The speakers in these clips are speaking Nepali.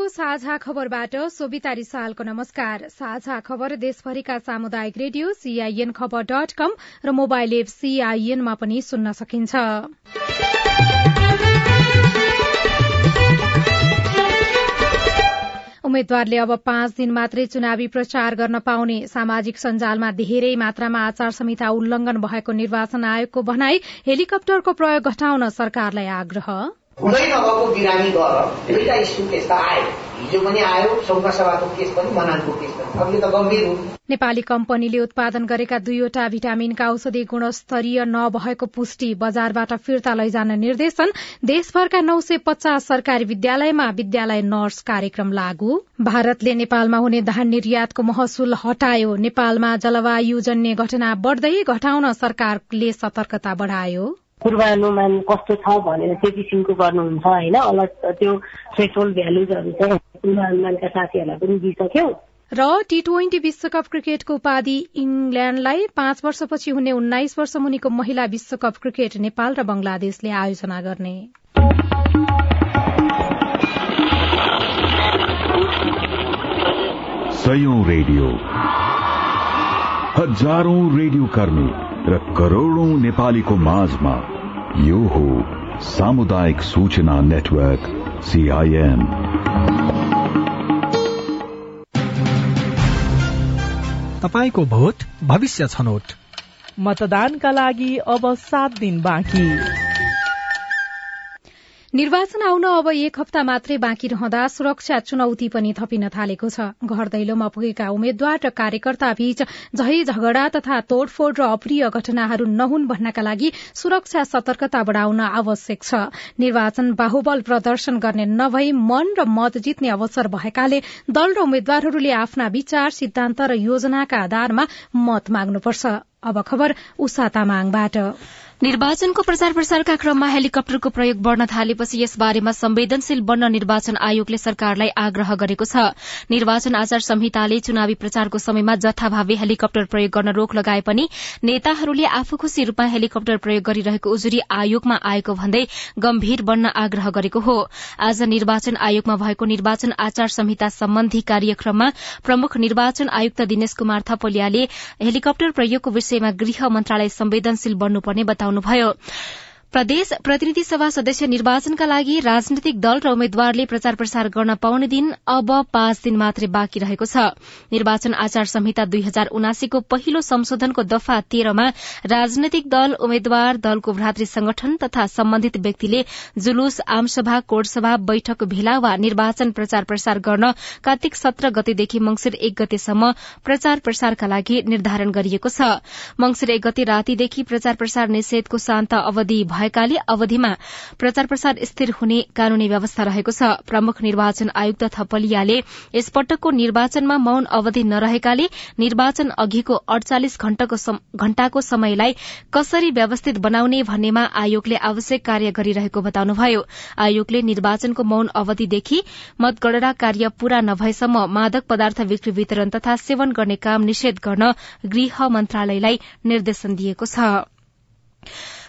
सीआईएनको साझा खबरबाट सोभिता रिसालको नमस्कार। साझा खबर देशभरिका सामुदायिक radio CIN Khabar dot com र मोबाइल एप सीआईएनमा पनि सुन्न सकिन्छ। उम्मेद्वारले अब पाँच दिन मात्रै चुनावी प्रचार गर्न पाउने। सामाजिक सञ्जालमा धेरै मात्रामा आचार संहिता उल्लंघन भएको निर्वाचन आयोगको भनाई हेलिकप्टरको प्रयोग घटाउन सरकारलाई आग्रह। हुँदै नभएको बिरामी गर। दुईटा स्कुल त्यस्ता आयो। हिजो पनि आयो सभाको केस पनि मनानको केस पनि। अब त गम्भीर हो। नेपाली कम्पनीले उत्पादन गरेका दुईवटा भिटामिनका औषधि गुणस्तरीय नभएको पुष्टि बजारबाट फिर्ता लैजान निर्देशन देशभरका नौ सय पचास सरकारी विद्यालयमा विद्यालय नर्स कार्यक्रम लागू। भारतले नेपालमा हुने धान निर्यातको महसुल हटायो। नेपालमा जलवायुजन्य घटना बढ्दै घटाउन सरकारले सतर्कता बढ़ायो। पूर्वानुमान कस्तो छ भनेर त्यो किसिमको गर्नुहुन्छ होइन? अलर्ट त्यो थ्रेसोल्ड भ्यालुजहरू चाहिँ पूर्वानुमानका साथीहरूलाई पनि दिइसक्यौ। र टी ट्वेन्टी विश्वकप क्रिकेटको उपाधि इङ्ल्याण्डलाई पाँच वर्षपछि हुने उन्नाइस वर्ष मुनिको महिला विश्वकप क्रिकेट नेपाल र बंगलादेशले आयोजना गर्ने। रेडियो। हजारौं रेडियो कर्मी। र करोड़ौं नेपालीको माझमा यो हो सामुदायिक सूचना नेटवर्क सीआईएन तपाईँको भोट भविष्य छनौट। मतदानका लागि अब सात दिन बाँकी। निर्वाचन आउन अब एक हप्ता मात्रै बाँकी रहँदा सुरक्षा चुनौती पनि थपिन थालेको छ। घर दैलोमा पुगेका उम्मेद्वार र कार्यकर्ता बीच झै झगडा तथा तोड़फोड़ र अप्रिय घटनाहरू नहुन् भन्नका लागि सुरक्षा सतर्कता बढ़ाउन आवश्यक छ। निर्वाचन बाहुबल प्रदर्शन गर्ने नभई मन र मत जित्ने अवसर भएकाले दल र उम्मेद्वारहरूले आफ्ना विचार सिद्धान्त र योजनाका आधारमा मत माग्नुपर्छ। निर्वाचनको प्रचार प्रसारका क्रममा हेलिकप्टरको प्रयोग बढ़न थालेपछि यस बारेमा संवेदनशील बन्न निर्वाचन आयोगले सरकारलाई आग्रह गरेको छ। निर्वाचन आचार संहिताले चुनावी प्रचारको समयमा जथाभावी हेलिकप्टर प्रयोग गर्न रोक लगाए पनि नेताहरूले आफू खुशी रूपमा हेलिकप्टर प्रयोग गरिरहेको उजुरी आयोगमा आएको भन्दै गम्भीर बन्न आग्रह गरेको हो। आज निर्वाचन आयोगमा भएको निर्वाचन आचार संहिता सम्बन्धी कार्यक्रममा प्रमुख निर्वाचन आयुक्त दिनेश कुमार थपलियाले हेलिकप्टर प्रयोगको विषयमा गृह मन्त्रालय संवेदनशील बन्नुपर्ने बताउनु बताउनुभयो। प्रदेश प्रतिनिधि सभा सदस्य निर्वाचनका लागि राजनैतिक दल र उम्मेद्वारले प्रचार प्रसार गर्न पाउने दिन अब पाँच दिन मात्रै बाँकी रहेको छ। निर्वाचन आचार संहिता दुई हजार उनासीको पहिलो संशोधनको दफा तेह्रमा राजनैतिक दल उम्मेद्वार दलको भ्रातृ संगठन तथा सम्बन्धित व्यक्तिले जुलूस आमसभा कोडसभा बैठक भेला वा निर्वाचन प्रचार प्रसार गर्न कार्तिक सत्र गतेदेखि मंगिर एक गतेसम्म प्रचार प्रसारका लागि निर्धारण गरिएको छ। मंगिर एक गते रातीदेखि प्रचार प्रसार निषेधको शान्त अवधि भएकाले अवधिमा प्रचार प्रसार स्थिर हुने कानूनी व्यवस्था रहेको छ। प्रमुख निर्वाचन आयुक्त थपलियाले यसपटकको निर्वाचनमा मौन अवधि नरहेकाले निर्वाचन अघिको अड़चालिस घण्टाको समयलाई कसरी व्यवस्थित बनाउने भन्नेमा आयोगले आवश्यक कार्य गरिरहेको बताउनुभयो। आयोगले निर्वाचनको मौन अवधिदेखि मतगणना कार्य पूरा नभएसम्म मादक पदार्थ बिक्री वितरण तथा सेवन गर्ने काम निषेध गर्न गृह मन्त्रालयलाई निर्देशन दिएको छ।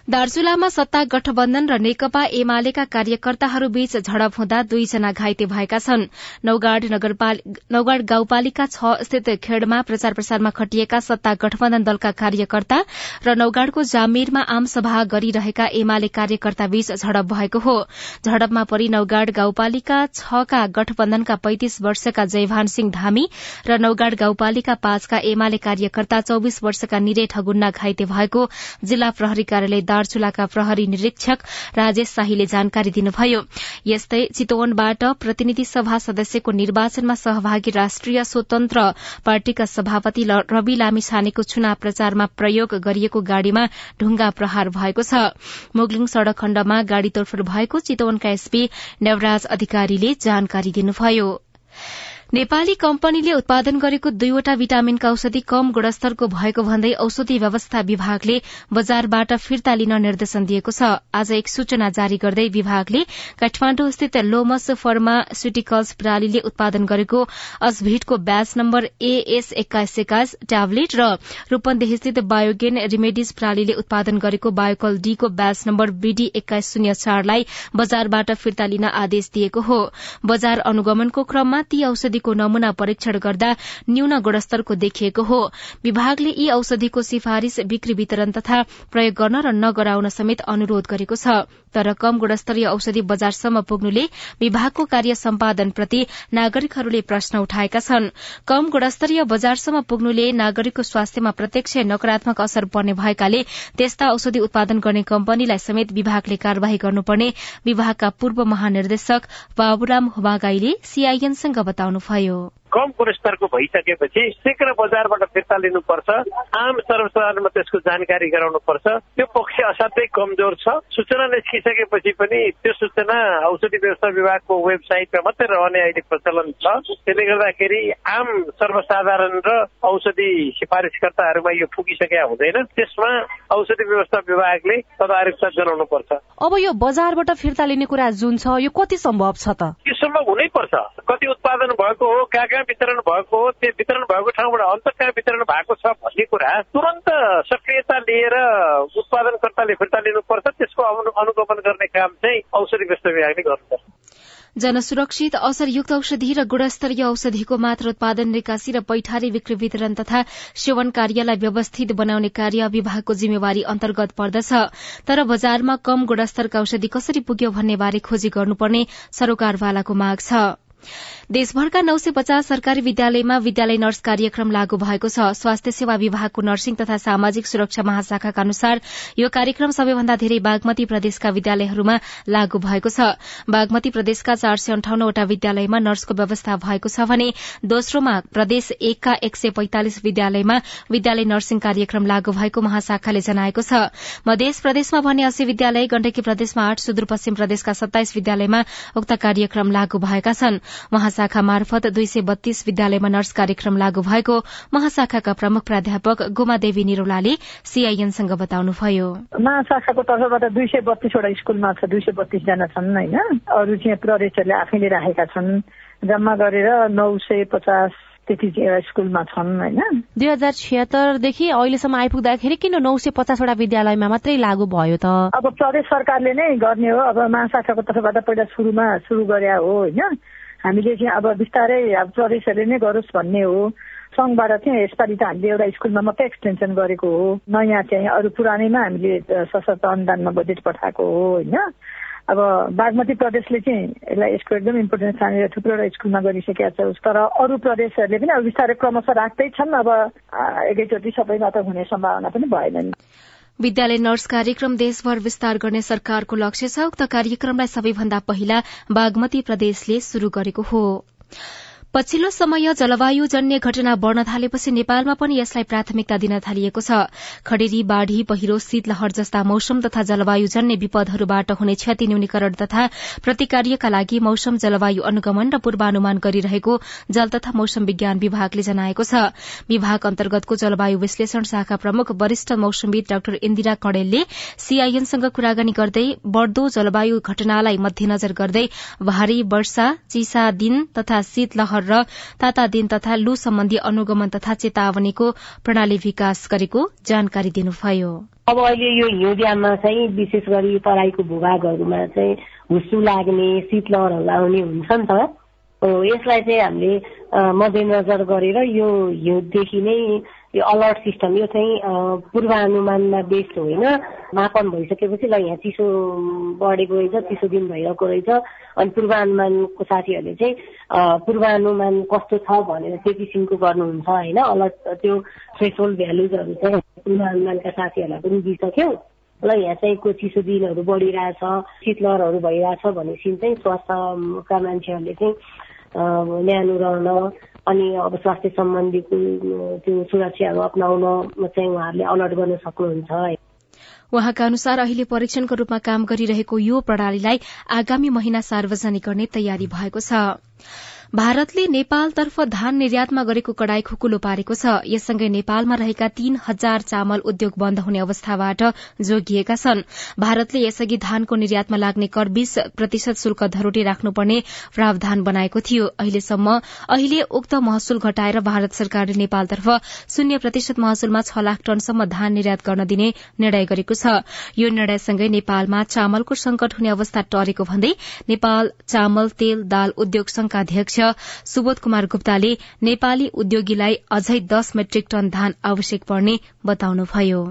दार्चुलामा सत्ता गठबन्धन र नेकपा एमालेका कार्यकर्ताहरूबीच झड़प हुँदा दुईजना घाइते भएका छन्। नौगाड गाउँपालिका छ स्थित खेड़मा प्रचार प्रसारमा खटिएका सत्ता गठबन्धन दलका कार्यकर्ता र नौगाडको जामेरमा आमसभा गरिरहेका एमाले कार्यकर्ताबीच झड़प भएको हो। झड़पमा परि नौगाड गाउँपालिका छका गठबन्धनका पैंतिस वर्षका जयभान सिंह धामी र नौगाड गाउँपालिका पाँचका एमाले कार्यकर्ता चौविस वर्षका निरे ठगुन्ना घाइते भएको जिल्ला प्रहरी कार्यालय दार्चुलाका प्रहरी निरीक्षक राजेश शाहीले जानकारी दिनुभयो। यस्तै चितवनबाट प्रतिनिधि सभा सदस्यको निर्वाचनमा सहभागी राष्ट्रिय स्वतन्त्र पार्टीका सभापति रवि लामिछानेको चुनाव प्रचारमा प्रयोग गरिएको गाड़ीमा ढुंगा प्रहार भएको छ। मुगलिङ सड़क खण्डमा गाड़ी तोडफोड़ भएको चितवनका एसपी नवराज अधिकारीले जानकारी दिनुभयो। नेपाली कम्पनीले उत्पादन गरेको दुईवटा विटामिनका औषधि कम गुणस्तरको भएको भन्दै औषधि व्यवस्था विभागले बजारबाट फिर्ता लिन निर्देशन दिएको छ। आज एक सूचना जारी गर्दै विभागले काठमाण्डु स्थित लोमस फर्मास्युटिकल्स प्रणालीले उत्पादन गरेको अजभिटको ब्याच नम्बर एएस एक्काइस एक्काइस ट्याब्लेट र रूपन्देही स्थित बायोगेन रिमेडिज प्रणालीले उत्पादन गरेको बायोकल डीको ब्याच नम्बर बीडी एक्काइस शून्य चारलाई बजारबाट फिर्ता लिन आदेश दिएको हो। बजार अनुगमनको क्रममा ती औषधि औषधिको नमूना परीक्षण गर्दा न्यून गुणस्तरको देखिएको हो। विभागले यी औषधिको सिफारिश बिक्री वितरण तथा प्रयोग गर्न र नगराउन समेत अनुरोध गरेको छ। तर कम गुणस्तरीय औषधि बजारसम्म पुग्नुले विभागको कार्य सम्पादनप्रति नागरिकहरूले प्रश्न उठाएका छन्। कम गुणस्तरीय बजारसम्म पुग्नुले नागरिकको स्वास्थ्यमा प्रत्यक्ष नकारात्मक असर पर्ने भएकाले त्यस्ता औषधि उत्पादन गर्ने कम्पनीलाई समेत विभागले कार्यवाही गर्नुपर्ने विभागका पूर्व महानिर्देशक बाबुराम हुबागाईले सीआईएनसँग बताउनुभयो कम गुणस्तरको भइसकेपछि शीघ्र बजारबाट फिर्ता लिनुपर्छ। आम सर्वसाधारणमा त्यसको जानकारी गराउनुपर्छ। त्यो पक्ष असाध्यै कमजोर छ। सूचना निस्किसकेपछि पनि त्यो सूचना औषधि व्यवस्था विभागको वेबसाइटमा मात्रै रहने अहिले प्रचलन छ। त्यसले गर्दाखेरि आम सर्वसाधारण र औषधि सिफारिसकर्ताहरूमा यो पुगिसकेका हुँदैन। त्यसमा औषधि व्यवस्था विभागले तदारुकता जनाउनु पर्छ अब यो बजारबाट फिर्ता लिने कुरा जुन छ यो कति सम्भव छ त? यो सम्भव हुनै पर्छ। कति उत्पादन भएको हो कहाँ कहाँ वितरण भएको हो त्यो वितरण भएको ठाउँबाट अन्त कहाँ वितरण भएको छ भन्ने कुरा तुरन्त सक्रियता लिएर उत्पादनकर्ताले फिर्ता लिनुपर्छ त्यसको अनुगमन गर्ने काम चाहिँ औषधि व्यस्त विभागले गर्नुपर्छ। जनसुरक्षित असरयुक्त औषधि र गुणस्तरीय औषधिको मात्र उत्पादन निकासी र पैठारी बिक्री वितरण तथा सेवन कार्यलाई व्यवस्थित बनाउने कार्य विभागको जिम्मेवारी अन्तर्गत पर्दछ। तर बजारमा कम गुणस्तरका औषधि कसरी पुग्यो भन्ने बारे खोजी गर्नुपर्ने सरोकारवालाको माग छ। देशभरका नौ सय पचास सरकारी विद्यालयमा विद्यालय नर्स कार्यक्रम लागू भएको छ। स्वास्थ्य सेवा विभागको नर्सिङ तथा सामाजिक सुरक्षा महाशाखाका अनुसार यो कार्यक्रम सबैभन्दा धेरै बागमती प्रदेशका विद्यालयहरूमा लागू भएको छ। बागमती प्रदेशका चार सय अन्ठाउन्नवटा विद्यालयमा नर्सको व्यवस्था भएको छ भने दोस्रोमा प्रदेश एकका एक सय पैंतालिस विद्यालयमा विद्यालय नर्सिङ कार्यक्रम लागू भएको महाशाखाले जनाएको छ। मध्य प्रदेशमा भने अस्सी विद्यालय गण्डकी प्रदेशमा आठ सुदूरपश्चिम प्रदेशका सत्ताइस विद्यालयमा उक्त कार्यक्रम लागू भएका छन्। महाशाखा मार्फत दुई सय बत्तीस विद्यालयमा नर्स कार्यक्रम लागू भएको महाशाखाका प्रमुख प्राध्यापक गोमादेवी निरौलाले सीआईएनसँग बताउनुभयो। महाशाखाको तर्फबाट दुई सय बत्तीसवटा स्कूलमा छ दुई सय बत्तीसजना छन् होइन। अरू चाहिँ प्रदेशहरूले आफैले राखेका छन्। जम्मा गरेर नौ सय पचास त्यति स्कुलमा छन् होइन। दुई हजार छिहत्तरदेखि अहिलेसम्म आइपुग्दाखेरि किन नौ सय पचासवटा विद्यालयमा मात्रै लागू भयो त? अब प्रदेश सरकारले नै गर्ने हो। अब महाशाखाको तर्फबाट पहिला सुरुमा सुरु गरे हो होइन। हामीले चाहिँ अब बिस्तारै अब प्रदेशहरूले नै गरोस् भन्ने हो। सङ्घबाट चाहिँ यसपालि त हामीले एउटा स्कुलमा मात्रै एक्सटेन्सन गरेको हो। नयाँ चाहिँ अरू पुरानैमा हामीले सशक्त अनुदानमा बजेट पठाएको हो होइन? अब बागमती प्रदेशले चाहिँ यसलाई यसको एकदम इम्पोर्टेन्स ठानेर थुप्रोवटा स्कुलमा गरिसकेका छ। तर अरू प्रदेशहरूले पनि अब बिस्तारै क्रमशः राख्दै छन् अब एकैचोटि सबैमा त हुने सम्भावना पनि भएन विद्यालय नर्स कार्यक्रम देशभर विस्तार गर्ने सरकारको लक्ष्य छ। उक्त कार्यक्रमलाई सबैभन्दा पहिला बागमती प्रदेशले शुरू गरेको हो। पछिल्लो समय जलवायुजन्य घटना बढ़न थालेपछि नेपालमा पनि यसलाई प्राथमिकता दिन थालिएको छ। खडेरी बाढ़ी पहिरो शीतलहर जस्ता मौसम तथा जलवायुजन्य विपदहरूबाट हुने क्षति न्यूनीकरण तथा प्रतिकार्यका लागि मौसम जलवायु अनुगमन र पूर्वानुमान गरिरहेको जल तथा मौसम विज्ञान विभागले जनाएको छ। विभाग अन्तर्गतको जलवायु विश्लेषण शाखा प्रमुख वरिष्ठ मौसमविद डाक्टर इन्दिरा कणेलले सीआईएनसँग कुराकानी गर्दै बढ़दो जलवायु घटनालाई मध्यनजर गर्दै भारी वर्षा चिसा दिन तथा शीतलहर र ताता दिन तथा लू सम्बन्धी अनुगमन तथा चेतावनीको प्रणाली विकास गरेको जानकारी दिनुभयो। अब अहिले यो हिउँदयामा चाहिँ विशेष गरी तराईको भूभागहरूमा चाहिँ हुस्सु लाग्ने शीतलहरहरू आउने हुन्छ नि त। यसलाई चाहिँ हामीले मध्यनजर गरेर यो हिउँदेखि नै यो अलर्ट सिस्टम यो चाहिँ पूर्वानुमानमा बेस्ड होइन मापन भइसकेपछि ल यहाँ चिसो बढेको रहेछ चिसो दिन भइरहेको रहेछ अनि पूर्वानुमानको साथीहरूले चाहिँ पूर्वानुमान कस्तो छ भनेर त्यो किसिमको गर्नुहुन्छ होइन अलर्ट त्यो थ्रेसोल्ड भ्यालुजहरू चाहिँ पूर्वानुमानका साथीहरूलाई पनि दिइसक्यौँ। ल यहाँ चाहिँ को चिसो दिनहरू बढिरहेछ शीतलहरहरू भइरहेछ भनेपछि चाहिँ स्वास्थ्यका मान्छेहरूले चाहिँ न्यानो रहन अनि अब स्वास्थ्य सम्बन्धीको त्यो सुरक्षाहरू अप्नाउन चाहिँ उहाँहरूले अलर्ट गर्न सक्नुहुन्छ उहाँका अनुसार अहिले परीक्षणको रूपमा काम गरिरहेको यो प्रणालीलाई आगामी महिना सार्वजनिक गर्ने तयारी भएको छ। भारतले नेपालतर्फ धान निर्यातमा गरेको कडाई खुकुलो पारेको छ। यससँगै नेपालमा रहेका तीन हजार चामल उद्योग बन्द हुने अवस्थाबाट जोगिएका छन्। भारतले यसअघि धानको निर्यातमा लाग्ने कर बीस प्रतिशत शुल्क धरोटी राख्नुपर्ने प्रावधान बनाएको थियो। अहिलेसम्म अहिले उक्त महसुल घटाएर भारत सरकारले नेपालतर्फ शून्य प्रतिशत महसुलमा छ लाख टनसम्म धान निर्यात गर्न दिने निर्णय गरेको छ। यो निर्णयसँगै नेपालमा चामलको संकट हुने अवस्था टरेको भन्दै नेपाल चामल तेल दाल उद्योग संघका अध्यक्ष सुबोध कुमार गुप्ताले नेपाली उद्योगीलाई अझै दस मेट्रिक टन धान आवश्यक पर्ने बताउनुभयो।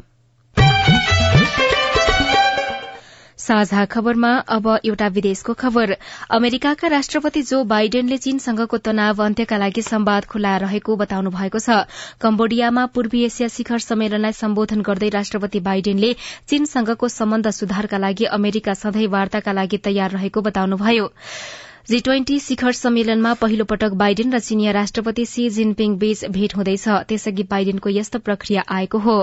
साझा खबरमा अब एउटा विदेशको खबर। अमेरिकाका राष्ट्रपति जो बाइडेनले चीनसँगको तनाव अन्त्यका लागि संवाद खुला रहेको बताउनु भएको छ। कम्बोडियामा पूर्वी एसिया शिखर सम्मेलनलाई सम्बोधन गर्दै राष्ट्रपति बाइडेनले चीनसँगको सम्बन्ध सुधारका लागि अमेरिका सधैँ वार्ताका लागि तयार रहेको बताउनुभयो। जी ट्वेन्टी शिखर सम्मेलनमा पहिलो पटक बाइडेन र चिनिया राष्ट्रपति सी जिनपिङ बीच भेट हुँदैछ। त्यसअघि बाइडेनको यस्तो प्रक्रिया आएको हो।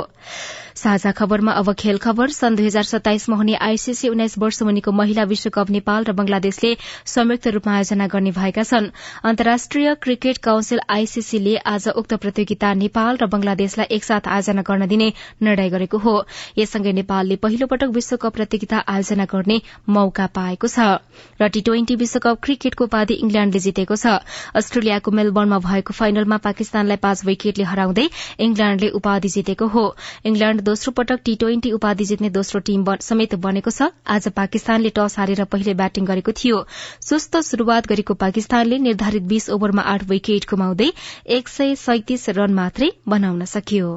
साझा खबरमा अब खेल खबर। सन् दुई हजार सत्ताइसमा हुने आईसीसी उन्नाइस वर्ष मुनिको महिला विश्वकप नेपाल र बंगलादेशले संयुक्त रूपमा आयोजना गर्ने भएका छन्। अन्तर्राष्ट्रिय क्रिकेट काउन्सिल आईसीसीले आज उक्त प्रतियोगिता नेपाल र बंगलादेशलाई एकसाथ आयोजना गर्न दिने निर्णय गरेको हो। यससँगै नेपालले पहिलो पटक विश्वकप प्रतियोगिता आयोजना गर्ने मौका पाएको छ। र टी ट्वेन्टी विश्वकप क्रिकेटको उपाधि इङ्ल्याण्डले जितेको छ। अस्ट्रेलियाको मेलबर्नमा भएको फाइनलमा पाकिस्तानलाई पाँच विकेटले हराउँदै इङ्ल्याण्डले उपाधि जितेको हो। इङ्ल्याण्ड दोस्रो पटक टी ट्वेन्टी उपाधि जित्ने दोस्रो टीम समेत बनेको छ। आज पाकिस्तानले टस हारेर पहिले ब्याटिङ गरेको थियो। सुस्त शुरूआत गरेको पाकिस्तानले निर्धारित बीस ओभरमा आठ विकेट गुमाउँदै एक सय सैतिस रन मात्रै बनाउन सक्यो।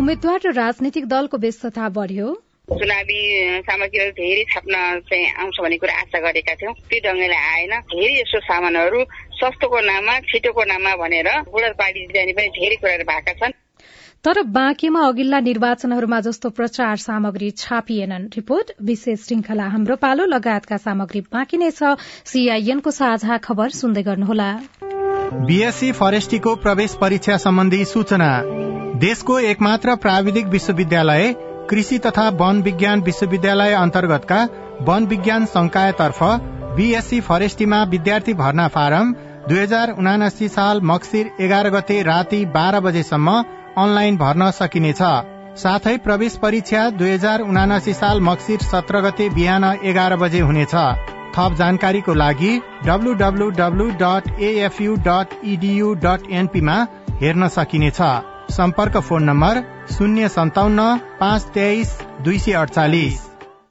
उम्मेद्वार र राजनीतिक दलको व्यस्तता बढ्यो। चुनावी सामग्रीहरू धेरै छाप्न चाहिँ आउँछ भन्ने कुरा आशा गरेका थियौँ। त्यो ढङ्गले आएन। धेरै यस्तो सामानहरू सस्तोको नाममा छिटोको नाममा भनेर बुढा पार्टी जाने पनि धेरै कुराहरू भएका छन्। तर बाँकीमा अघिल्ला निर्वाचनहरूमा जस्तो प्रचार सामग्री छापिएनन्। रिपोर्ट विशेष श्रृंखला हाम्रो पालो लगायतका सामग्री बाँकी नै छ। सीआईएनको साझा खबर सुन्दै गर्नुहोला। बीएससी फरेस्टीको प्रवेश परीक्षा सम्बन्धी सूचना। देशको एकमात्र प्राविधिक विश्वविद्यालय कृषि तथा वन विज्ञान विश्वविद्यालय अन्तर्गतका वन विज्ञान संकायतर्फ बीएससी फरेस्टीमा विद्यार्थी भर्ना फारम दुई हजार उनासी साल मक्सिर एघार गते राति बाह्र बजेसम्म अनलाइन भर्न सकिनेछ। साथै प्रवेश परीक्षा दुई हजार उनासी साल मक्सिर सत्र गते बिहान एघार बजे हुनेछ। थप जानकारीको लागि WWW dot AFU dot EDU dot एनपीमा हेर्न सकिनेछ। सम्पर्क फोन नम्बर शून्य सन्ताउन्न पाँच तेइस दुई सय अडचालिस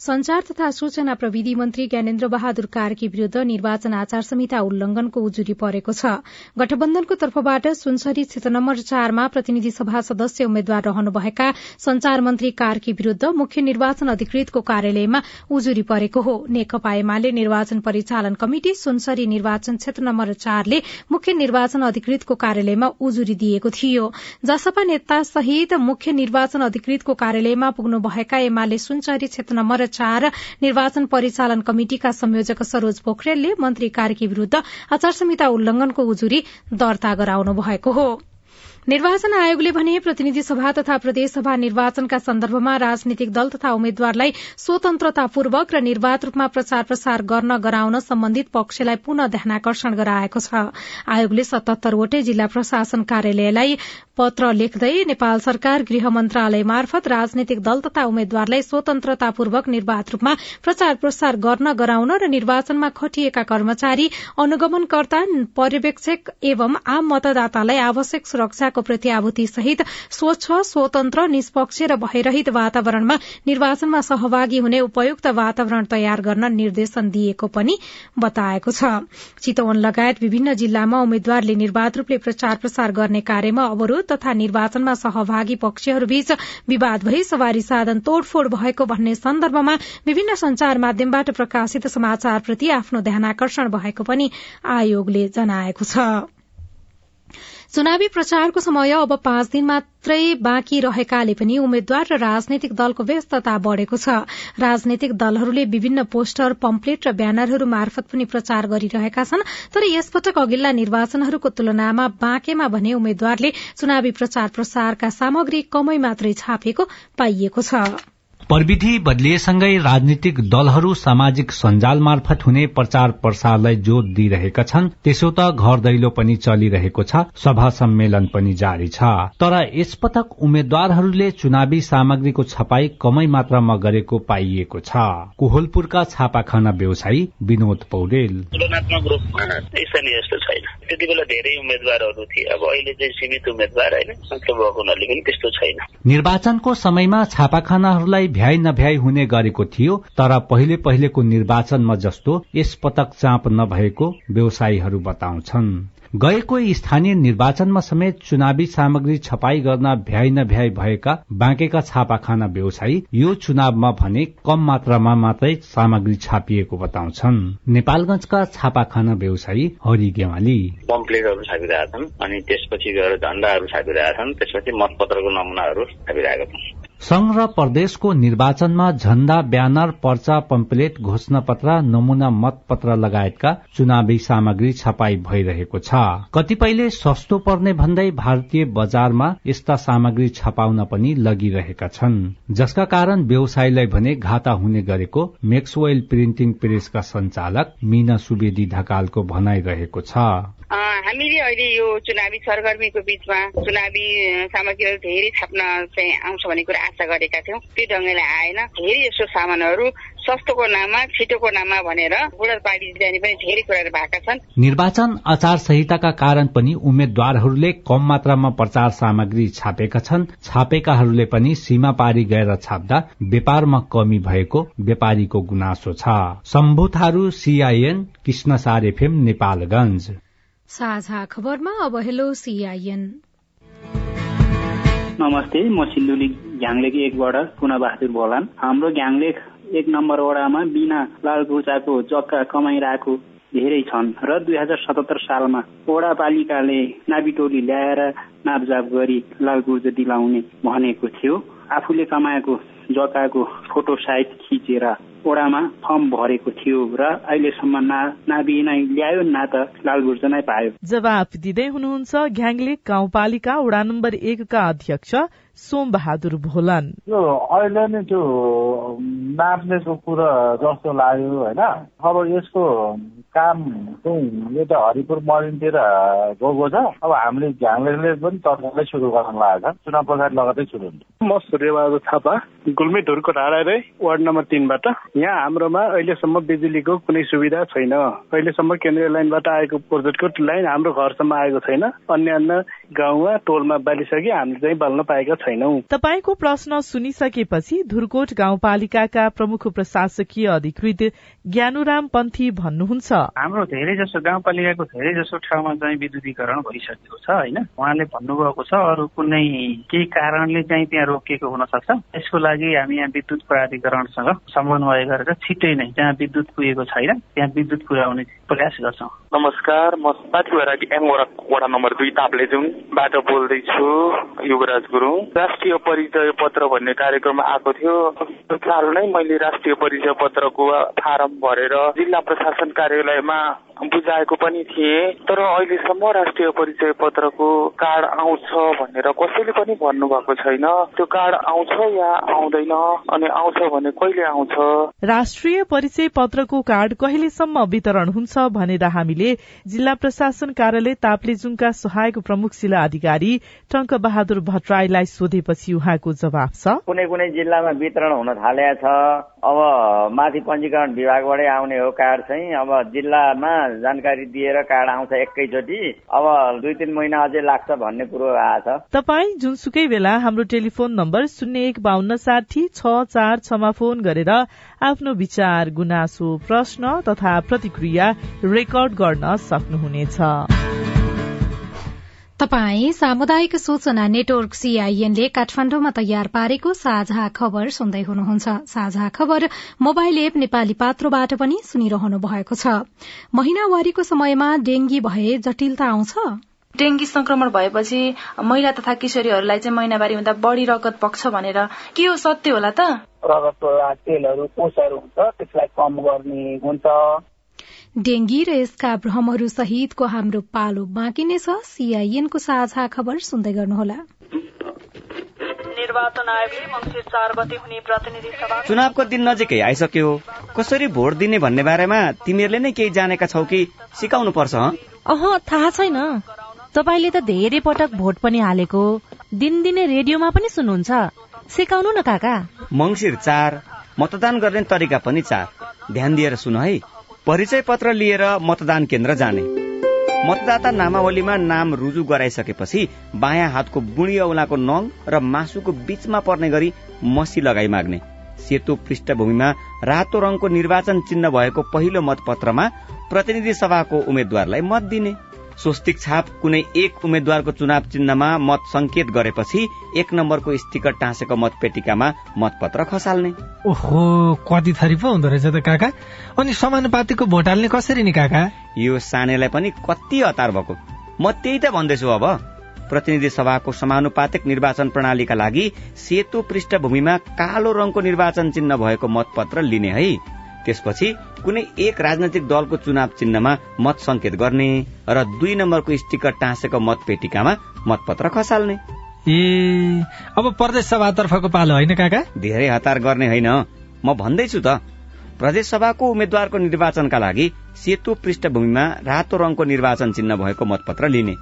संचार तथा सूचना प्रविधि मन्त्री ज्ञानेन्द्र बहादुर कार्की विरूद्ध निर्वाचन आचार संहिता उल्लंघनको उजुरी परेको छ। गठबन्धनको तर्फबाट सुनसरी क्षेत्र नम्बर चारमा प्रतिनिधि सभा सदस्य उम्मेद्वार रहनुभएका संचार मन्त्री कार्की विरूद्ध मुख्य निर्वाचन अधिकृतको कार्यालयमा उजुरी परेको हो। नेकपा एमाले निर्वाचन परिचालन कमिटि सुनसरी निर्वाचन क्षेत्र नम्बर चारले मुख्य निर्वाचन अधिकृतको कार्यालयमा उजुरी दिएको थियो। जसपा नेता सहित मुख्य निर्वाचन अधिकृतको कार्यालयमा पुग्नुभएका एमाले सुनसरी क्षेत्र नम्बर चार निर्वाचन परिचालन कमिटिका संयोजक सरोज पोखरेलले मन्त्री कार्की विरूद्ध आचार संहिता उल्लंघनको उजुरी दर्ता गराउनु भएको हो। निर्वाचन आयोगले भने प्रतिनिधि सभा तथा प्रदेशसभा निर्वाचनका सन्दर्भमा राजनीतिक दल तथा उम्मेद्वारलाई स्वतन्त्रतापूर्वक र निर्वाध रूपमा प्रचार प्रसार गर्न गराउन सम्बन्धित पक्षलाई पुनः ध्यानकर्षण गराएको छ। आयोगले सतहत्तरवटै जिल्ला प्रशासन कार्यालयलाई पत्र लेख्दै नेपाल सरकार गृह मन्त्रालय मार्फत राजनीतिक दल तथा उम्मेद्वारलाई स्वतन्त्रतापूर्वक निर्वाध रूपमा प्रचार प्रसार गर्न गराउन र निर्वाचनमा खटिएका कर्मचारी अनुगमनकर्ता पर्यवेक्षक एवं आम मतदातालाई आवश्यक सुरक्षाको प्रत्याभूति सहित स्वच्छ स्वतन्त्र निष्पक्ष र भयरहित वातावरणमा निर्वाचनमा सहभागी हुने उपयुक्त वातावरण तयार गर्न निर्देशन दिएको पनि बताएको छ। चितवन लगायत विभिन्न जिल्लामा उम्मेद्वारले निर्वाध रूपले प्रचार प्रसार गर्ने कार्यमा अवरोध तथा निर्वाचनमा सहभागी पक्षहरूबीच विवाद भई सवारी साधन तोड़फोड़ भएको भन्ने सन्दर्भमा विभिन्न संचार माध्यमबाट प्रकाशित समाचारप्रति आफ्नो ध्यानकर्षण भएको पनि आयोगले जनाएको छ। चुनावी प्रचारको समय अब पाँच दिन मात्रै बाँकी रहेकाले पनि उम्मेद्वार र राजनैतिक दलको व्यस्तता बढ़ेको छ। राजनैतिक दलहरूले विभिन्न पोस्टर पम्पलेट र ब्यानरहरू मार्फत पनि प्रचार गरिरहेका छन् तर यसपटक अघिल्ला निर्वाचनहरूको तुलनामा बाँकेमा भने उम्मेद्वारले चुनावी प्रचार प्रसारका सामग्री कमै मात्रै छापेको पाइएको छ। प्रविधि बदलिएसँगै राजनीतिक दलहरू सामाजिक सञ्जाल मार्फत हुने प्रचार प्रसारलाई जोड़ दिइरहेका छन्। त्यसो त घर दैलो पनि चलिरहेको छ। सभा सम्मेलन पनि जारी छ। तर यसपटक उम्मेद्वारहरूले चुनावी सामग्रीको छपाई कमै मात्रामा गरेको पाइएको छ। कोहलपुरका छापाखाना व्यवसायी विनोद पौडेल। तुलनात्मक रूपमा स्थानीय यस्तो छैन। त्यति बेला धेरै उम्मेद्वारहरू थिए। अब अहिले चाहिँ सीमित उम्मेद्वार होइन। संख्या भएको हुनाले पनि त्यस्तो छैन। निर्वाचनको समयमा छापाखानाहरूलाई भ्याइ नभ्याइ हुने गरेको थियो तर पहिले पहिलेको निर्वाचनमा जस्तो यस पटक चाप नभएको व्यवसायीहरू बताउँछन्। गएको स्थानीय निर्वाचनमा समेत चुनावी सामग्री छपाई गर्न भ्याइ नभ्याइ भएका बाँकेका छापाखाना व्यवसायी यो चुनावमा भने कम मात्रामा मात्रै सामग्री छापिएको बताउँछन्। नेपालगंजका छापाखाना व्यवसायी हरि गेवाली। पम्पलेटहरू छापिरहेका छन् अनि त्यसपछि गएर झण्डाहरू छापिरहेका छन् त्यसपछि मतपत्रको नमुनाहरू छापिरहेका छन्। संघ र प्रदेशको निर्वाचनमा झण्डा ब्यानर पर्चा पम्पलेट घोषणा पत्र नमूना मतपत्र लगायतका चुनावी सामग्री छपाई भइरहेको छ। कतिपयले सस्तो पर्ने भन्दै भारतीय बजारमा यस्ता सामग्री छपाउन पनि लगिरहेका छन्। जसका कारण व्यवसायीलाई भने घाटा हुने गरेको मेक्सवेल प्रिन्टिङ प्रेसका संचालक मीना सुवेदी ढकालको भनाइरहेको छ। हामीले अहिले यो चुनावी सरगर्मीको बीचमा चुनावी सामग्रीहरू धेरै छाप्न चाहिँ आउँछ भन्ने कुरा आशा गरेका थियौँ। त्यो ढङ्गले आएन। धेरै यस्तो सामानहरू सस्तोको नाममा छिटोको नाममा भनेर बुढा पार्टी जाने पनि धेरै कुराहरू भएका छन्। निर्वाचन आचार संहिताका कारण पनि उम्मेद्वारहरूले कम मात्रामा प्रचार सामग्री छापेका छन्। छापेकाहरूले पनि सीमा पारी गएर छाप्दा व्यापारमा कमी भएको व्यापारीको गुनासो छ। शम्भु थारू सीआईएन कृष्णसार एफएम नेपालगंज साझा खबरमा अब हेलो सीआईएन नमस्ते म सिन्धुली घ्याङलेख एकबाट पुना बहादुर भोलान हाम्रो घ्याङलेख एक नम्बर वडामा बिना लाल पूजाको जग्गा कमाइरहेको धेरै छन् र दुई हजार सतहत्तर सालमा वडापालिकाले नाबिटोली ल्याएर नापजाप गरी लाल गुर्जो दिलाउने भनेको थियो। आफूले कमाएको जग्गाको फोटो साइज खिचेर ओडामा फर्म भरेको थियो र अहिलेसम्म नाबी नै ल्यायो न त लाल गुर्जो नै पायो। जवाफ दिँदै हुनुहुन्छ घ्याङले गाउँपालिका वडा नम्बर एकका अध्यक्ष सोम बहादुर भोलन। यो अहिले नै त्यो नाप्नेको कुरा जस्तो लाग्यो होइन? अब यसको काम चाहिँ यो त हरिपुर मरिनतिर गएको छ। अब हामीले झ्याङले पनि तत्कालै सुरु गर्न लागेको छ। चुनाव प्रचार लगातारै सुरु हुन्छ। म सूर्यबहादुर थापा गुल्मी ढुरको ढाडा वार्ड नम्बर तिनबाट। यहाँ हाम्रोमा अहिलेसम्म बिजुलीको कुनै सुविधा छैन। अहिलेसम्म केन्द्रीय लाइनबाट आएको प्रोजेक्टको लाइन हाम्रो घरसम्म आएको छैन। अन्य अन्य गाउँमा टोलमा बालिसके हामीले चाहिँ बाल्न पाएका छैनौ। तपाईँको प्रश्न सुनिसकेपछि धुरकोट गाउँपालिकाका प्रमुख प्रशासकीय अधिकृत ज्ञानुराम पन्थी भन्नुहुन्छ। हाम्रो धेरै जसो गाउँपालिकाको धेरै जसो ठाउँमा चाहिँ विद्युतीकरण भइसकेको छ होइन? उहाँले भन्नुभएको छ अरू कुनै केही कारणले चाहिँ त्यहाँ रोकिएको हुन सक्छ यसको लागि हामी यहाँ विद्युत प्राधिकरणसँग समन्वय गरेर छिट्टै नै जहाँ विद्युत पुगेको छैन त्यहाँ विद्युत पुर्याउने प्रयास गर्छौँ। नमस्कार म साथी एम वडा नम्बर दुई ताप्लेजुङबाट बोल्दैछु युवराज गुरुङ। राष्ट्रिय परिचय पत्र भन्ने कार्यक्रम आएको थियो। साल नै मैले राष्ट्रिय परिचय पत्रको फारम भरेर जिल्ला प्रशासन कार्यालयमा बुझाएको पनि थिए। तर अहिलेसम्म राष्ट्रिय परिचय पत्रको कार्ड आउँछ भनेर कसैले पनि भन्नुभएको छैन। त्यो कार्ड आउँछ या आउँदैन अनि आउँछ भने कहिले आउँछ? राष्ट्रिय परिचय पत्रको कार्ड कहिलेसम्म वितरण हुन्छ भनेर हामीले जिल्ला प्रशासन कार्यालय ताप्लेजुङका सहायक प्रमुख जिल्ला अधिकारी टंक बहादुर भट्टराईलाई सोधेपछि उहाँको जवाब छ। कुनै कुनै जिल्लामा वितरण हुन थालेको छ अब माथि पञ्जीकरण विभागबाटै आउने हो कार्ड चाहिँ। अब जिल्लामा जानकारी दिएर कार्ड आउँछ एकैचोटि। अब दुई तिन महिना अझै लाग्छ भन्ने कुरो आएछ तपाईँ जुनसुकै बेला हाम्रो टेलिफोन नम्बर शून्य एक बान्न साठी छ चार छमा फोन गरेर आफ्नो विचार गुनासो प्रश्न तथा प्रतिक्रिया रेकर्ड गर्न सक्नुहुनेछ। तपाई सामुदायिक सूचना नेटवर्क सीआईएनले काठमाण्डुमा तयार पारेको साझा खबर सुन्दै हुनुहुन्छ। साझा खबर मोबाइल एप नेपाली पात्रोबाट पनि सुनिरहनु भएको छ। महिनावारीको समयमा डेंगी भए जटिलता आउँछ? डेंगी संक्रमण भएपछि महिला तथा किशोरीहरूलाई चाहिँ महिनावारी हुँदा बढ़ी रगत पक्छ भनेर के हो सत्य होला त? रगत तेलहरू कोषहरू हुन्छ त्यसलाई कम गर्ने हुन्छ। डेंगी र यसका भ्रमहरू सहितको हाम्रो पालो बाँकी नै छ। सीआईएनको साझा खबर सुन्दै गर्नुहोला। निर्वाचन आयोगले मङ्सिर चार गते हुने प्रतिनिधि सभा चुनावको दिन नजिकै आइसक्यो। कसरी भोट दिने भन्ने बारेमा तिमीहरूले नै केही जानेका छौ कि सिकाउनु पर्छ अह थाहा छैन। तपाईँले त धेरै पटक भोट पनि हालेको। दिनदिनै रेडियोमा पनि सुन्नुहुन्छ। सिकाउनु न काका। मङ्सिर चार मतदान गर्ने तरिका पनि चार। ध्यान दिएर सुन है। परिचय पत्र लिएर मतदान केन्द्र जाने। मतदाता नामावलीमा नाम रुजु गराइसकेपछि बायाँ हातको बुढी औलाको नङ र मासुको बीचमा पर्ने गरी मसी लगाई माग्ने। सेतो पृष्ठभूमिमा रातो रङको निर्वाचन चिन्ह भएको पहिलो मतपत्रमा प्रतिनिधि सभाको उम्मेद्वारलाई मत दिने। स्वस्तिक छाप कुनै एक उम्मेद्वारको चुनाव चिन्हमा मत संकेत गरेपछि एक नम्बरको स्टिकर टाँसेको मतपेटिकामा मतपत्र खसाल्ने। ओहो कति थरी पो हुँदो रहेछ त काका। अनि समानुपातिको भोट हाल्ने कसरी नि काका? यो सानेलाई पनि कति हतार भएको? म त्यही त भन्दैछु अब। प्रतिनिधि सभाको समानुपातिक निर्वाचन प्रणालीका लागि सेतो पृष्ठभूमिमा कालो रङको निर्वाचन चिन्ह भएको मतपत्र लिने है। त्यसपछि कुनै एक राजनैतिक दलको चुनाव चिन्हमा मत संकेत गर्ने र दुई नम्बरको स्टिकर टाँसेको मतपेटिकामा मतपत्र खसाल्ने। ए अब प्रदेश सभातर्फको पालो होइन काका? धेरै हतार गर्ने होइन। म भन्दैछु त प्रदेश सभाको उम्मेद्वारको निर्वाचनका लागि सेतो पृष्ठभूमिमा रातो रङको निर्वाचन चिन्ह भएको मतपत्र लिने।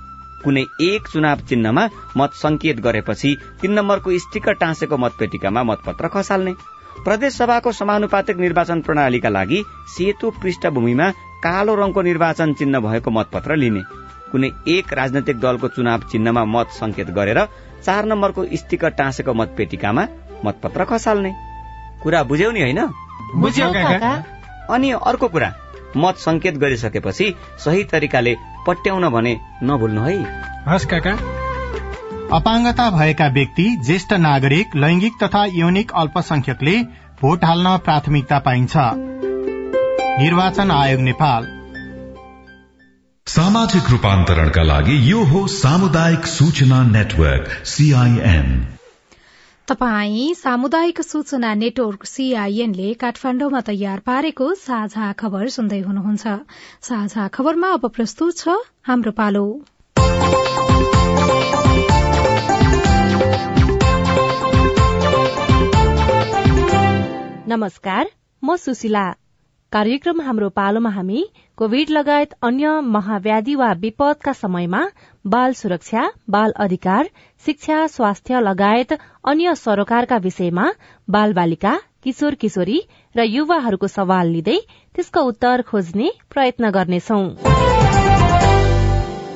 कुनै एक चुनाव चिन्हमा मत संकेत गरेपछि तीन नम्बरको स्टिकर टाँसेको मतपेटिकामा मतपत्र खसाल्ने। प्रदेश सभाको समानुपातिक निर्वाचन प्रणालीका लागि सेतो पृष्ठभूमिमा कालो रङको निर्वाचन चिन्ह भएको मतपत्र लिने। कुनै एक राजनैतिक दलको चुनाव चिन्हमा मत संकेत गरेर चार नम्बरको स्टिकर टाँसेको मतपेटिकामा मतपत्र खसाल्ने। कुरा बुझ्यौ नि होइन? अनि अर्को कुरा मत संकेत गरिसकेपछि सही तरिकाले पट्याउन भने नभुल्नु है। हस् काका। अपाङ्गता भएका व्यक्ति ज्येष्ठ नागरिक लैंगिक तथा यौनिक अल्पसंख्यकले भोट हाल्न प्राथमिकता पाइन्छ। निर्वाचन आयोग नेपाल। सामाजिक रूपान्तरणका लागि यो हो सामुदायिक सूचना नेटवर्क सीआईएन तपाई सामुदायिक सूचना नेटवर्क सीआईएनले काठमाण्डुमा तयार पारेको साझा खबर सुन्दै हुनुहुन्छ। साझा खबरमा अब प्रस्तुत छ हाम्रो पालो। नमस्कार म सुशीला। कार्यक्रम हाम्रो पालोमा हामी कोविड लगायत अन्य महाव्याधि वा विपदका समयमा बाल सुरक्षा बाल अधिकार शिक्षा स्वास्थ्य लगायत अन्य सरोकारका विषयमा बाल बालिका किशोर किशोरी र युवाहरूको सवाल लिँदै त्यसको उत्तर खोज्ने प्रयत्न गर्नेछौ।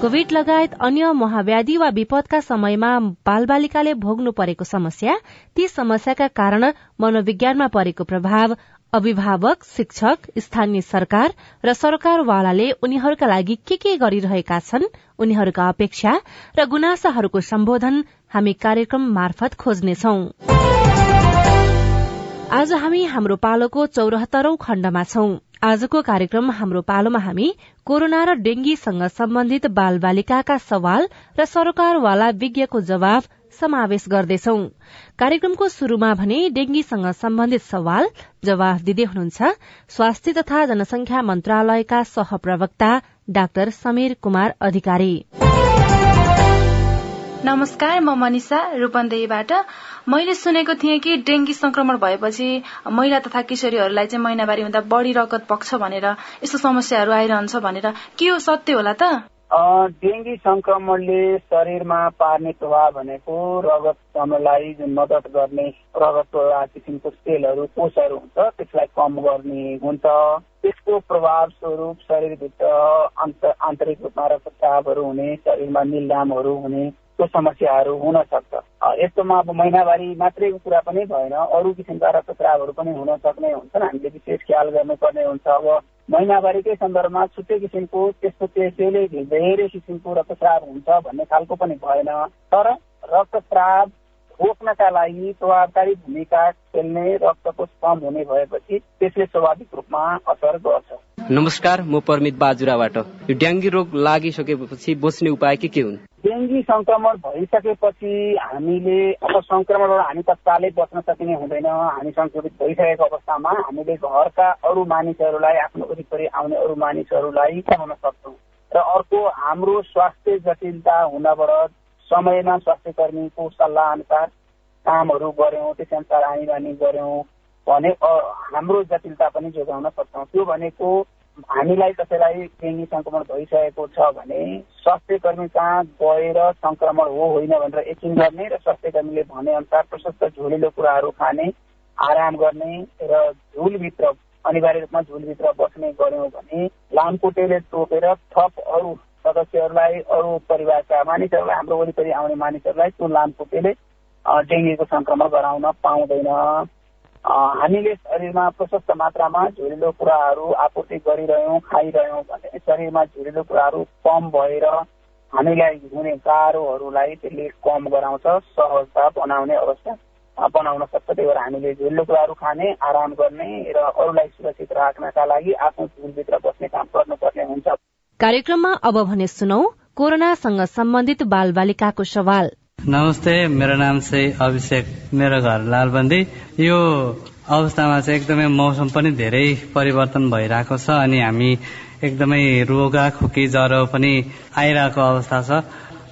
कोविड लगायत अन्य महाव्याधि वा विपदका समयमा बालबालिकाले भोग्नु परेको समस्या ती समस्याका कारण मनोविज्ञानमा परेको प्रभाव अभिभावक शिक्षक स्थानीय सरकार र सरकारवालाले उनीहरूका लागि के के गरिरहेका छन् उनीहरूका अपेक्षा र गुनासाहरूको सम्बोधन हामी कार्यक्रम मार्फत खोज्नेछौ। आज हामी हाम्रो पालोको चौरात्तरौं खण्डमा छौं। आजको कार्यक्रम हाम्रो पालोमा हामी कोरोना र डेंगीसँग सम्बन्धित बाल बालिकाका सवाल र सरकारवाला विज्ञको जवाब समावेश गर्दैछौ। कार्यक्रमको शुरूमा भने डेंगीसँग सम्बन्धित सवाल जवाफ दिँदै हुनुहुन्छ स्वास्थ्य तथा जनसंख्या मन्त्रालयका सहप्रवक्ता डाक्टर समीर कुमार अधिकारी। नमस्कार म मनिषा रूपन्देहीबाट मैले सुनेको थिएँ कि डेंगी संक्रमण भएपछि महिला तथा किशोरीहरूलाई चाहिँ महिनावारी हुँदा बढी रगत पक्ष भनेर। यस्तो समस्याहरू आइरहन्छ भनेर। के हो सत्य होला त? डेङ्गी संक्रमणले शरीरमा पार्ने प्रभाव भनेको रगत समयलाई जुन मद्दत गर्ने रगतको किसिमको सेलहरू कोषहरू हुन्छ त्यसलाई कम गर्ने हुन्छ। त्यसको प्रभाव स्वरूप शरीरभित्र आन्तरिक रूपमा रक्तचापहरू हुने शरीरमा निलडामहरू हुने समस्याहरू हुन सक्छ। यस्तोमा अब महिनावारी मात्रैको कुरा पनि भएन अरू किसिमका रक्तस्रावहरू पनि हुन सक्ने हुन्छन्। हामीले विशेष ख्याल गर्नुपर्ने हुन्छ। अब महिनावारीकै सन्दर्भमा छुट्टै किसिमको त्यस्तो त्यसैले धेरै किसिमको रक्तस्राव हुन्छ भन्ने खालको पनि भएन। तर रक्तस्राव रोक्नका लागि प्रभावकारी भूमिका खेल्ने रक्तको कम हुने भएपछि त्यसले स्वाभाविक रूपमा असर गर्छ। नमस्कार म परमित बाजुराबाट। यो ड्याङ्गी रोग लागिसकेपछि बस्ने उपाय के के हुन्? डेङ्गी संक्रमण भइसकेपछि हामीले अब संक्रमणबाट हामी तत्कालै बच्न सकिने हुँदैन। हामी संक्रमित भइसकेको अवस्थामा हामीले घरका अरू मानिसहरूलाई आफ्नो वरिपरि आउने अरू मानिसहरूलाई हुन सक्छौँ। र अर्को हाम्रो स्वास्थ्य जटिलता हुनबाट समयमा स्वास्थ्य कर्मीको सल्लाह अनुसार कामहरू गऱ्यौँ त्यस अनुसार आनी बानी गऱ्यौँ भने हाम्रो जटिलता पनि जोगाउन सक्छौँ। त्यो भनेको हामीलाई कसैलाई डेङ्गी संक्रमण भइसकेको छ भने स्वास्थ्य कर्मी कहाँ गएर संक्रमण हो होइन भनेर यकिन गर्ने र स्वास्थ्य कर्मीले भने अनुसार प्रशस्त झोलिलो कुराहरू खाने आराम गर्ने र झुलभित्र अनिवार्य रूपमा झुलभित्र बस्ने गऱ्यौँ भने लामखुट्टेले टोकेर थप अरू सदस्यहरूलाई अरू परिवारका मानिसहरूलाई हाम्रो वरिपरि आउने मानिसहरूलाई त्यो लामखुट्टेले डेङ्गीको संक्रमण गराउन पाउँदैन। हामीले शरीरमा प्रशस्त मात्रामा झुरिलो कुराहरू आपूर्ति गरिरह्यौँ खाइरह्यौँ भने शरीरमा झुरिलो कुराहरू कम भएर हामीलाई हुने गाह्रोहरूलाई त्यसले कम गराउँछ सहजता बनाउने अवस्था बनाउन सक्छ। त्यही भएर हामीले झुरिलो कुराहरू खाने आराम गर्ने र अरूलाई सुरक्षित राख्नका लागि आफ्नो झुलभित्र बस्ने काम गर्नुपर्ने हुन्छ। कार्यक्रममा अब भने सुनौ कोरोनासँग सम्बन्धित बाल बालिकाको सवाल। नमस्ते मेरो नाम चाहिँ अभिषेक मेरो घर लालबन्दी। यो अवस्थामा चाहिँ एकदमै मौसम पनि धेरै परिवर्तन भइरहेको छ अनि हामी एकदमै रोगा खोकी ज्वरो पनि आइरहेको अवस्था छ।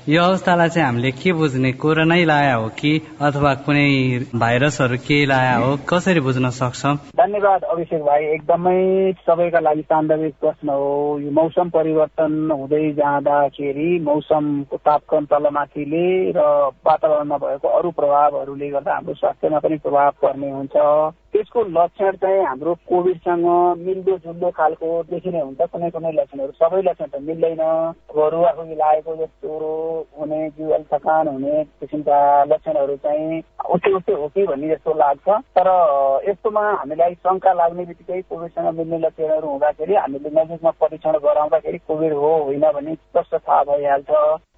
यो अवस्थालाई चाहिँ हामीले के बुझ्ने कोरोनै लाया हो कि अथवा कुनै भाइरसहरू के लाया हो कसरी बुझ्न सक्छौँ? धन्यवाद अभिषेक भाइ एकदमै सबैका लागि सान्दर्भिक प्रश्न हो। यो मौसम परिवर्तन हुँदै जाँदाखेरि मौसमको तापक्रम तलमाथिले र वातावरणमा भएको अरू प्रभावहरूले गर्दा हाम्रो स्वास्थ्यमा पनि प्रभाव पर्ने हुन्छ। त्यसको लक्षण चाहिँ हाम्रो कोभिडसँग मिल्दो जुल्दो खालको देखिने हुन्छ। कुनै कुनै लक्षणहरू सबै लक्षण त मिल्दैन। घरुवा खोकी लागेको जस्तो हुने जिउल थकान हुने किसिमका लक्षणहरू चाहिँ उस्तै उस्तै हो कि भन्ने जस्तो लाग्छ। तर यस्तोमा हामीलाई शङ्का लाग्ने बित्तिकै कोभिडसँग मिल्ने लक्षणहरू हुँदाखेरि हामीले नजिकमा परीक्षण गराउँदाखेरि कोभिड हो होइन भन्ने स्पष्ट थाहा भइहाल्छ।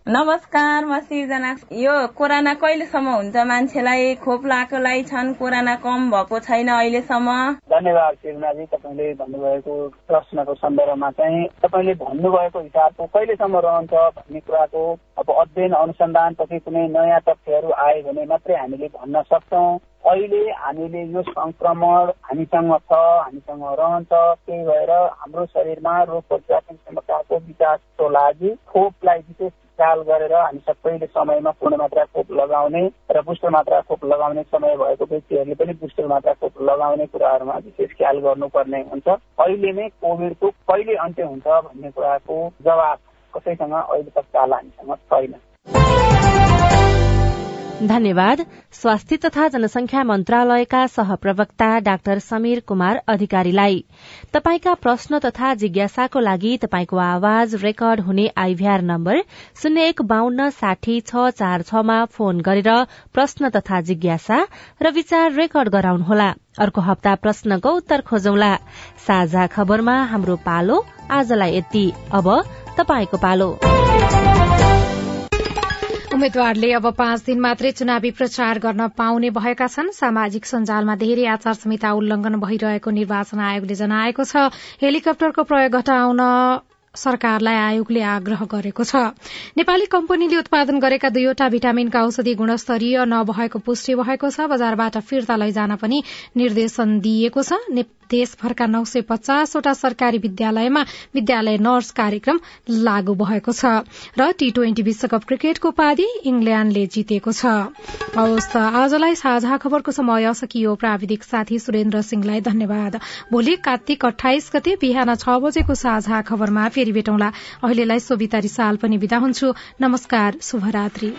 नमस्कार म सिर्जना यो कोरोना कहिलेसम्म हुन्छ? मान्छेलाई खोप लाएकोलाई छन्? कोरोना कम भएको छैन अहिलेसम्म? धन्यवाद सिर्जनाजी तपाईँले भन्नुभएको प्रश्नको सन्दर्भमा चाहिँ। तपाईँले भन्नुभएको हिसाबको कहिलेसम्म रहन्छ भन्ने कुराको अब अध्ययन अनुसन्धानपछि कुनै नयाँ तथ्यहरू आयो भने मात्रै हामीले भन्न सक्छौँ। अहिले हामीले यो संक्रमण हामीसँग छ हामीसँग रहन्छ त्यही भएर हाम्रो शरीरमा रोग प्रतिरोधक क्षमताको विकासको लागि खोपलाई विशेष ख्याल गरेर हामी सबैले समयमा पूर्ण मात्रा खोप लगाउने र बुस्टर मात्रा खोप लगाउने समय भएको व्यक्तिहरूले पनि बुस्टर मात्रा खोप लगाउने कुराहरूमा विशेष ख्याल गर्नुपर्ने हुन्छ। अहिले नै कोभिडको कहिले अन्त्य हुन्छ भन्ने कुराको जवाब कसैसँग अहिले तत्काल हामीसँग छैन। धन्यवाद। स्वास्थ्य तथा जनसंख्या मन्त्रालयका सहप्रवक्ता डाक्टर समीर कुमार अधिकारीलाई। तपाईका प्रश्न तथा जिज्ञासाको लागि तपाईँको आवाज रेकर्ड हुने आइभीआर नम्बर शून्य एक बान्न साठी छ चार छमा फोन गरेर प्रश्न तथा जिज्ञासा र विचार रेकर्ड गराउनुहोला। अर्को हप्ता प्रश्नको उत्तर खोजौला। साझा खबरमा हाम्रो पालो आजलाई यति। अब तपाईँको पालो। उम्मेद्वारले अब पाँच दिन मात्रै चुनावी प्रचार गर्न पाउने भएका छन्। सामाजिक सञ्जालमा धेरै आचार संहिता उल्लंघन भइरहेको निर्वाचन आयोगले जनाएको छ। हेलिकप्टरको प्रयोग घटाउन सरकारलाई आयोगले आग्रह गरेको छ। नेपाली कम्पनीले उत्पादन गरेका दुईवटा भिटामिनका औषधि गुणस्तरीय नभएको पुष्टि भएको छ। बजारबाट फिर्ता लैजान पनि निर्देशन दिइएको छ। देशभरका नौ सय पचासवटा सरकारी विद्यालयमा विद्यालय नर्स कार्यक्रम लागू भएको छ र टी ट्वेन्टी विश्वकप क्रिकेटको उपाधि इङ्ल्याण्डले जितेको छ। आजलाई साझा खबरको समय सकियो। प्राविधिक साथी सुरेन्द्र सिंहलाई धन्यवाद। भोलि कार्तिक अठाइस गते बिहान छ बजेको साझा खबरमा फेरि भेटौँला। अहिलेलाई सोभिता रिसाल पनि विदा हुन्छु। नमस्कार शुभरात्री।